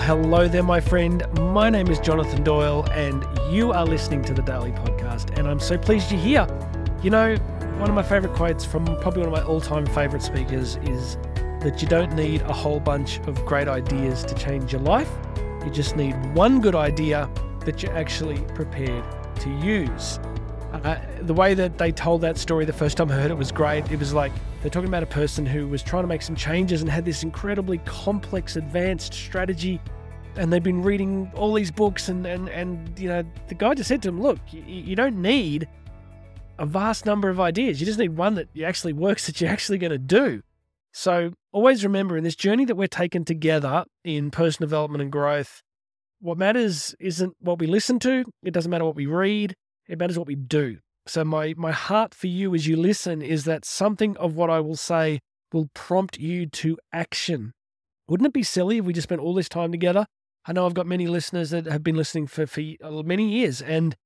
hello there, my friend. My name is Jonathan Doyle, and you are listening to the Daily Podcast. And I'm so pleased you're here. You know, one of my favorite quotes from probably one of my all time favorite speakers is that you don't need a whole bunch of great ideas to change your life. You just need one good idea that you're actually prepared to use. Uh, the way that they told that story the first time I heard it was great. It was like they're talking about a person who was trying to make some changes and had this incredibly complex, advanced strategy. And they've been reading all these books, and, and, and you know, the guy just said to him, Look, you, you don't need a vast number of ideas. You just need one that actually works, that you're actually going to do. So always remember in this journey that we're taking together in personal development and growth, what matters isn't what we listen to, it doesn't matter what we read, it matters what we do. So my my heart for you as you listen is that something of what I will say will prompt you to action. Wouldn't it be silly if we just spent all this time together? I know I've got many listeners that have been listening for, for uh, many years, and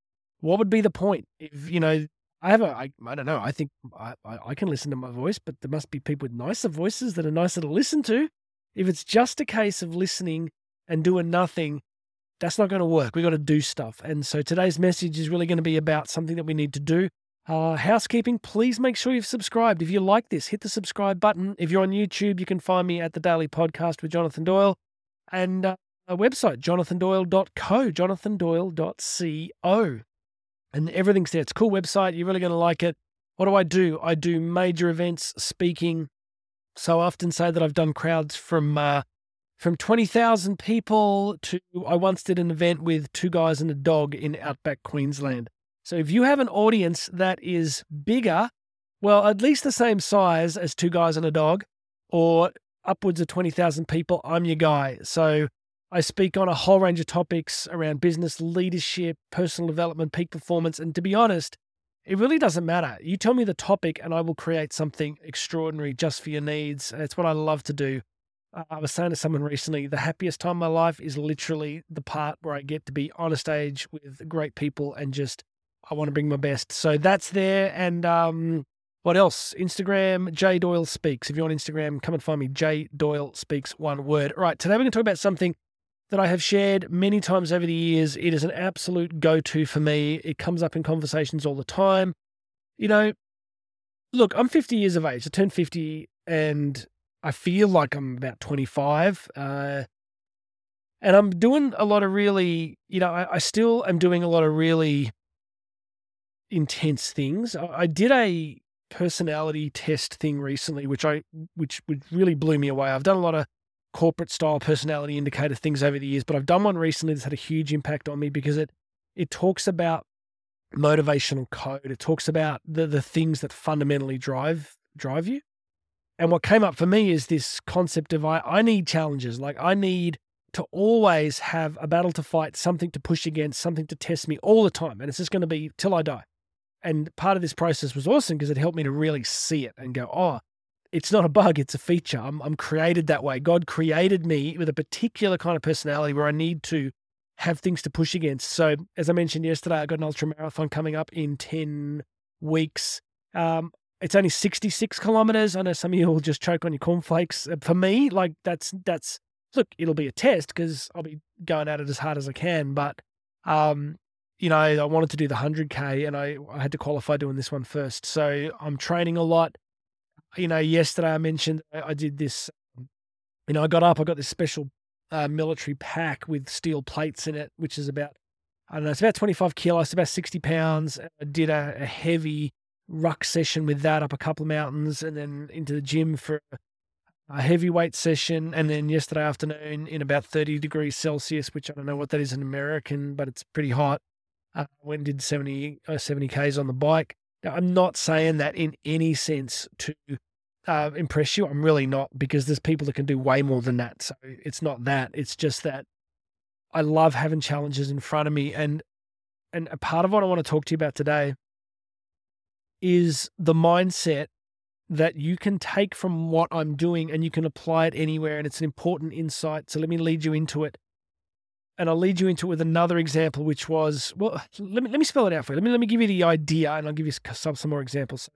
what would be the point if you know I have a I, I don't know I think I, I can listen to my voice, but there must be people with nicer voices that are nicer to listen to. If it's just a case of listening and doing nothing, that's not going to work. We've got to do stuff. And so today's message is really going to be about something that we need to do. Uh, housekeeping, please make sure you've subscribed. If you like this, hit the subscribe button. If you're on YouTube, you can find me at the Daily Podcast with Jonathan Doyle and uh, a website, jonathandoyle.co, jonathandoyle.co. And everything's there. It's a cool website. You're really going to like it. What do I do? I do major events, speaking. So I often say that I've done crowds from uh, from 20,000 people to I once did an event with two guys and a dog in outback Queensland. So if you have an audience that is bigger, well, at least the same size as two guys and a dog, or upwards of 20,000 people, I'm your guy. So I speak on a whole range of topics around business, leadership, personal development, peak performance. And to be honest, it really doesn't matter. You tell me the topic and I will create something extraordinary just for your needs. And It's what I love to do. I was saying to someone recently, the happiest time of my life is literally the part where I get to be on a stage with great people and just I want to bring my best. So that's there. And um, what else? Instagram, J Doyle Speaks. If you're on Instagram, come and find me. J Doyle Speaks, one word. All right, today we're going to talk about something that I have shared many times over the years. It is an absolute go to for me. It comes up in conversations all the time. You know, look, I'm 50 years of age. I turned 50 and I feel like I'm about 25. Uh, and I'm doing a lot of really, you know, I, I, still am doing a lot of really intense things. I, I, did a personality test thing recently, which I, which, which really blew me away. I've done a lot of corporate style personality indicator things over the years, but I've done one recently that's had a huge impact on me because it, it talks about motivational code. It talks about the, the things that fundamentally drive, drive you. And what came up for me is this concept of I, I need challenges. Like I need to always have a battle to fight, something to push against, something to test me all the time. And it's just going to be till I die. And part of this process was awesome because it helped me to really see it and go, oh, it's not a bug, it's a feature. I'm, I'm created that way. God created me with a particular kind of personality where I need to have things to push against. So, as I mentioned yesterday, I got an ultra marathon coming up in 10 weeks. Um, it's only 66 kilometers. I know some of you will just choke on your cornflakes. Uh, for me, like that's, that's, look, it'll be a test because I'll be going at it as hard as I can. But, um, you know, I wanted to do the 100K and I, I had to qualify doing this one first. So I'm training a lot. You know, yesterday I mentioned I, did this, you know, I got up, I got this special uh, military pack with steel plates in it, which is about, I don't know, it's about 25 kilos, about 60 pounds. I did a, a heavy ruck session with that up a couple of mountains and then into the gym for a heavyweight session. And then yesterday afternoon in about 30 degrees Celsius, which I don't know what that is in American, but it's pretty hot. Uh, went and did 70, uh, 70 Ks on the bike. Now, I'm not saying that in any sense to uh, impress you. I'm really not because there's people that can do way more than that. So it's not that. It's just that I love having challenges in front of me. And, and a part of what I want to talk to you about today is the mindset that you can take from what I'm doing and you can apply it anywhere. And it's an important insight. So let me lead you into it. And I'll lead you into it with another example, which was well, let me, let me spell it out for you. Let me, let me give you the idea and I'll give you some, some more examples.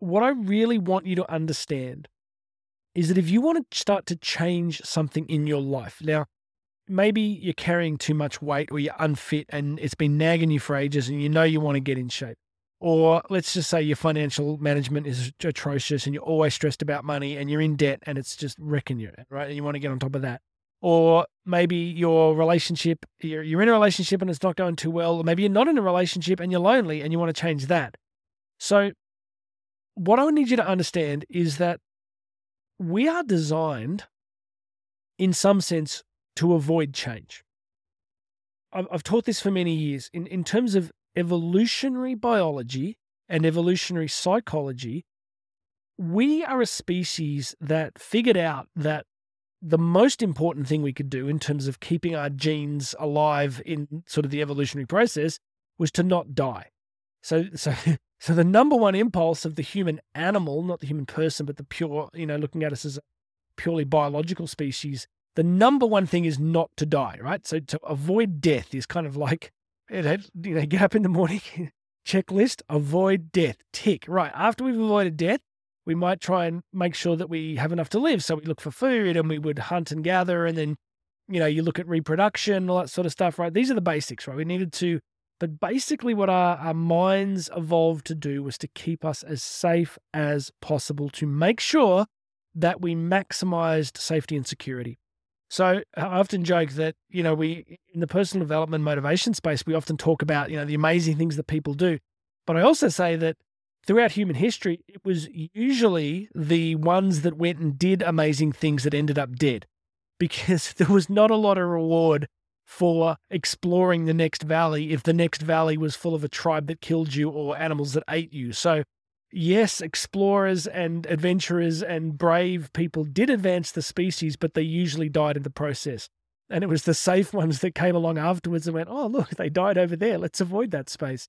What I really want you to understand is that if you want to start to change something in your life, now, maybe you're carrying too much weight or you're unfit and it's been nagging you for ages and you know you want to get in shape. Or let's just say your financial management is atrocious and you're always stressed about money and you're in debt and it's just wrecking you, right? And you want to get on top of that. Or maybe your relationship, you're, you're in a relationship and it's not going too well. Or maybe you're not in a relationship and you're lonely and you want to change that. So, what I need you to understand is that we are designed, in some sense, to avoid change. I've taught this for many years. In, in terms of evolutionary biology and evolutionary psychology, we are a species that figured out that the most important thing we could do in terms of keeping our genes alive in sort of the evolutionary process was to not die. So, so, so the number one impulse of the human animal, not the human person, but the pure, you know, looking at us as a purely biological species, the number one thing is not to die, right? So to avoid death is kind of like, you know, get up in the morning, checklist, avoid death, tick. Right. After we've avoided death, we might try and make sure that we have enough to live. So we look for food and we would hunt and gather. And then, you know, you look at reproduction, all that sort of stuff, right? These are the basics, right? We needed to, but basically what our, our minds evolved to do was to keep us as safe as possible to make sure that we maximized safety and security. So I often joke that, you know, we, in the personal development motivation space, we often talk about, you know, the amazing things that people do. But I also say that throughout human history, it was usually the ones that went and did amazing things that ended up dead because there was not a lot of reward for exploring the next valley if the next valley was full of a tribe that killed you or animals that ate you. So yes, explorers and adventurers and brave people did advance the species, but they usually died in the process. And it was the safe ones that came along afterwards and went, oh, look, they died over there. Let's avoid that space.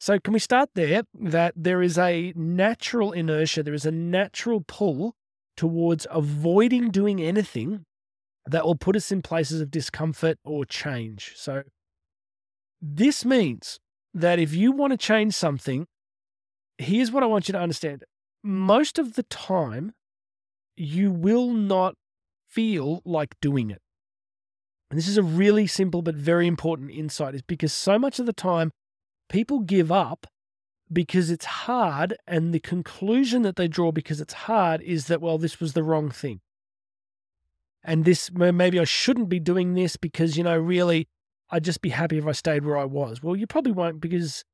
So, can we start there? That there is a natural inertia, there is a natural pull towards avoiding doing anything that will put us in places of discomfort or change. So, this means that if you want to change something, here's what I want you to understand most of the time, you will not feel like doing it. And this is a really simple but very important insight, is because so much of the time people give up because it's hard. And the conclusion that they draw because it's hard is that, well, this was the wrong thing. And this, maybe I shouldn't be doing this because, you know, really, I'd just be happy if I stayed where I was. Well, you probably won't because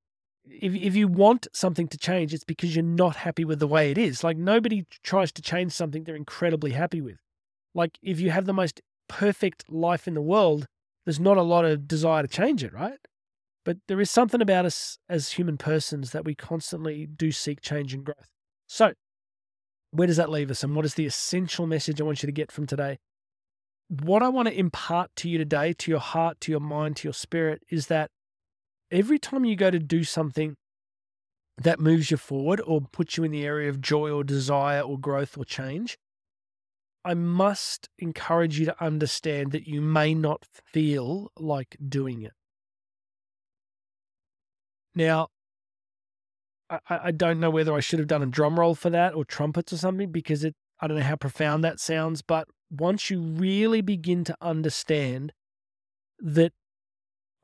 if if you want something to change, it's because you're not happy with the way it is. Like nobody tries to change something they're incredibly happy with. Like if you have the most perfect life in the world, there's not a lot of desire to change it, right? But there is something about us as human persons that we constantly do seek change and growth. So, where does that leave us? And what is the essential message I want you to get from today? What I want to impart to you today, to your heart, to your mind, to your spirit, is that every time you go to do something that moves you forward or puts you in the area of joy or desire or growth or change, I must encourage you to understand that you may not feel like doing it. Now, I, I don't know whether I should have done a drum roll for that or trumpets or something because it I don't know how profound that sounds, but once you really begin to understand that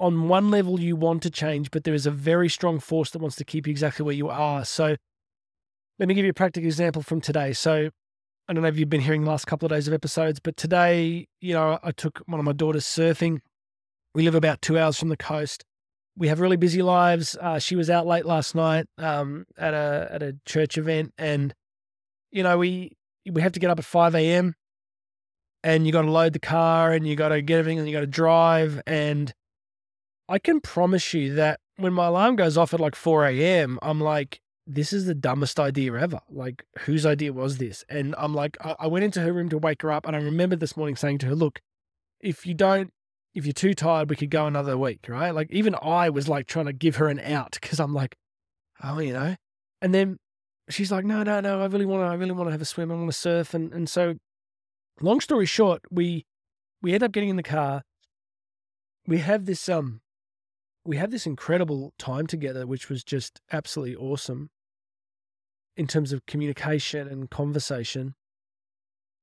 on one level you want to change, but there is a very strong force that wants to keep you exactly where you are. So let me give you a practical example from today. So I don't know if you've been hearing the last couple of days of episodes, but today, you know, I took one of my daughters surfing. We live about two hours from the coast. We have really busy lives. Uh, she was out late last night um, at a at a church event, and you know we we have to get up at five a.m. and you got to load the car and you got to get everything and you got to drive and I can promise you that when my alarm goes off at like 4 a.m., I'm like, this is the dumbest idea ever. Like, whose idea was this? And I'm like, I went into her room to wake her up. And I remember this morning saying to her, look, if you don't, if you're too tired, we could go another week, right? Like, even I was like trying to give her an out because I'm like, oh, you know. And then she's like, no, no, no, I really want to, I really want to have a swim. I want to surf. And, and so, long story short, we, we end up getting in the car. We have this, um, we had this incredible time together, which was just absolutely awesome in terms of communication and conversation.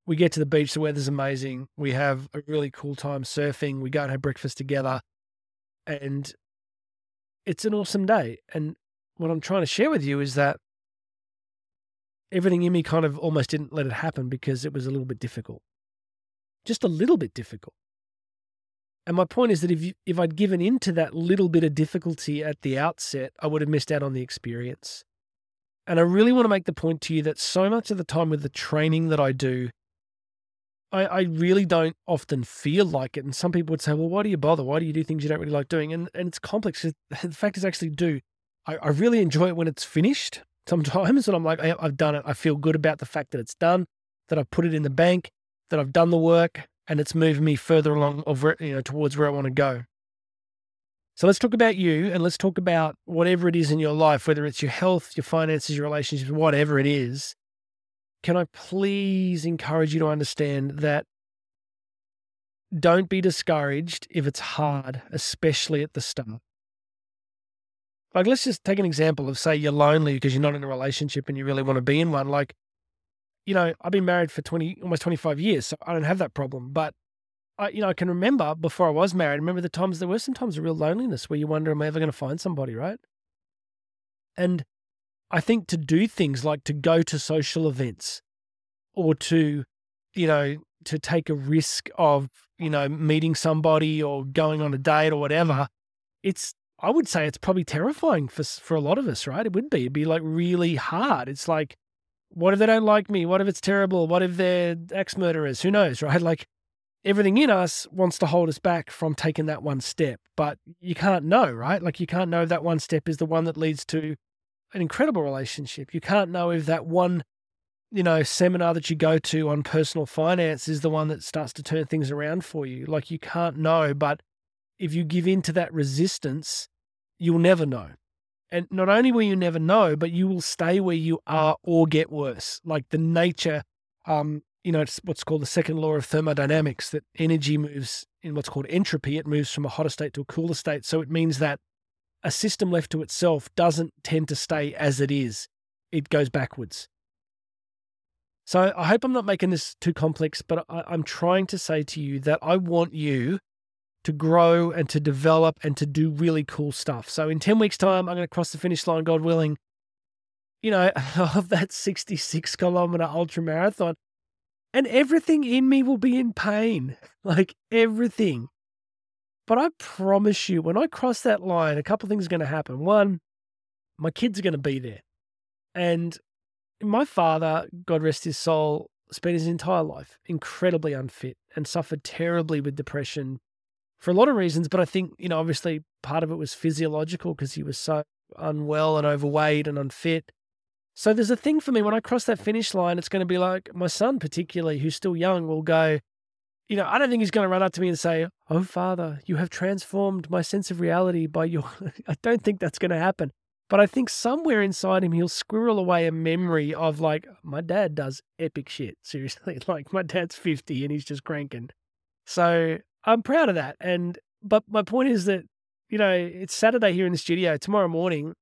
we get to the beach, the weather's amazing. We have a really cool time surfing. We go and have breakfast together. And it's an awesome day. And what I'm trying to share with you is that everything in me kind of almost didn't let it happen because it was a little bit difficult. Just a little bit difficult. And my point is that if you, if I'd given in to that little bit of difficulty at the outset, I would have missed out on the experience. And I really want to make the point to you that so much of the time with the training that I do, I, I really don't often feel like it. And some people would say, well, why do you bother? Why do you do things you don't really like doing? And, and it's complex. The fact is, I actually do. I, I really enjoy it when it's finished sometimes. And I'm like, I've done it. I feel good about the fact that it's done, that I've put it in the bank, that I've done the work, and it's moving me further along you know towards where I want to go. So let's talk about you and let's talk about whatever it is in your life, whether it's your health, your finances, your relationships, whatever it is. Can I please encourage you to understand that don't be discouraged if it's hard, especially at the start. Like, let's just take an example of say you're lonely because you're not in a relationship and you really want to be in one. Like, you know, I've been married for 20, almost 25 years, so I don't have that problem. But I, you know, I can remember before I was married, remember the times there were some times of real loneliness where you wonder, am I ever going to find somebody, right? And I think to do things like to go to social events or to, you know, to take a risk of, you know, meeting somebody or going on a date or whatever, it's, I would say it's probably terrifying for, for a lot of us, right? It would be. It'd be like really hard. It's like, what if they don't like me? What if it's terrible? What if they're ex murderers? Who knows, right? Like everything in us wants to hold us back from taking that one step, but you can't know, right? Like you can't know if that one step is the one that leads to an incredible relationship. You can't know if that one, you know, seminar that you go to on personal finance is the one that starts to turn things around for you. Like you can't know, but if you give in to that resistance, you'll never know. And not only will you never know, but you will stay where you are or get worse. Like the nature, um, you know, it's what's called the second law of thermodynamics that energy moves in what's called entropy. It moves from a hotter state to a cooler state. So it means that a system left to itself doesn't tend to stay as it is, it goes backwards. So I hope I'm not making this too complex, but I, I'm trying to say to you that I want you to grow and to develop and to do really cool stuff. So in 10 weeks' time, I'm going to cross the finish line, God willing, you know, of that 66 kilometer ultra marathon. And everything in me will be in pain, like everything. But I promise you, when I cross that line, a couple things are going to happen. One, my kids are going to be there. And my father, God rest his soul, spent his entire life incredibly unfit and suffered terribly with depression for a lot of reasons. But I think, you know, obviously part of it was physiological because he was so unwell and overweight and unfit. So there's a thing for me when I cross that finish line, it's going to be like my son, particularly, who's still young, will go, you know, I don't think he's going to run up to me and say, Oh, father, you have transformed my sense of reality by your. I don't think that's going to happen. But I think somewhere inside him, he'll squirrel away a memory of like, my dad does epic shit. Seriously. Like, my dad's 50 and he's just cranking. So I'm proud of that. And but my point is that you know it's Saturday here in the studio. Tomorrow morning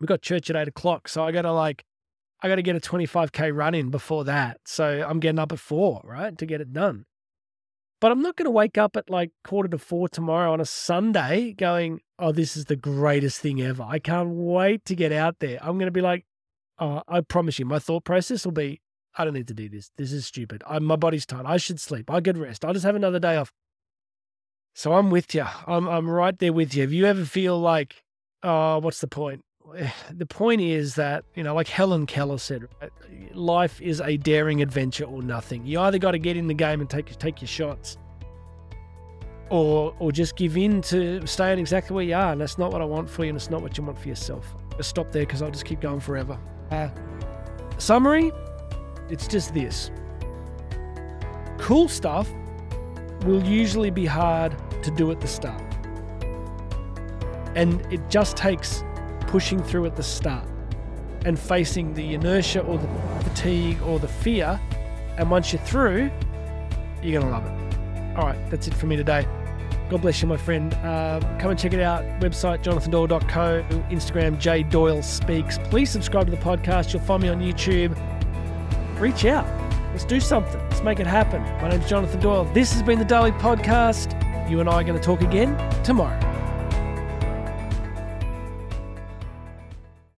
we got church at eight o'clock, so I got to like I got to get a 25k run in before that. So I'm getting up at four, right, to get it done. But I'm not going to wake up at like quarter to four tomorrow on a Sunday going, oh, this is the greatest thing ever. I can't wait to get out there. I'm going to be like, oh, I promise you, my thought process will be, I don't need to do this. This is stupid. I'm, my body's tired. I should sleep. I get rest. I'll just have another day off. So I'm with you. I'm I'm right there with you. If you ever feel like, oh, what's the point? The point is that you know, like Helen Keller said, life is a daring adventure or nothing. You either got to get in the game and take take your shots, or or just give in to staying exactly where you are. And that's not what I want for you, and it's not what you want for yourself. Just stop there because I'll just keep going forever. Uh, summary: It's just this. Cool stuff will usually be hard to do at the start. And it just takes pushing through at the start and facing the inertia or the fatigue or the fear. And once you're through, you're going to love it. All right, that's it for me today. God bless you, my friend. Uh, come and check it out. Website jonathandoyle.co, Instagram J Doyle Speaks. Please subscribe to the podcast. You'll find me on YouTube. Reach out Let's do something. Let's make it happen. My name's Jonathan Doyle. This has been the Daily Podcast. You and I are going to talk again tomorrow.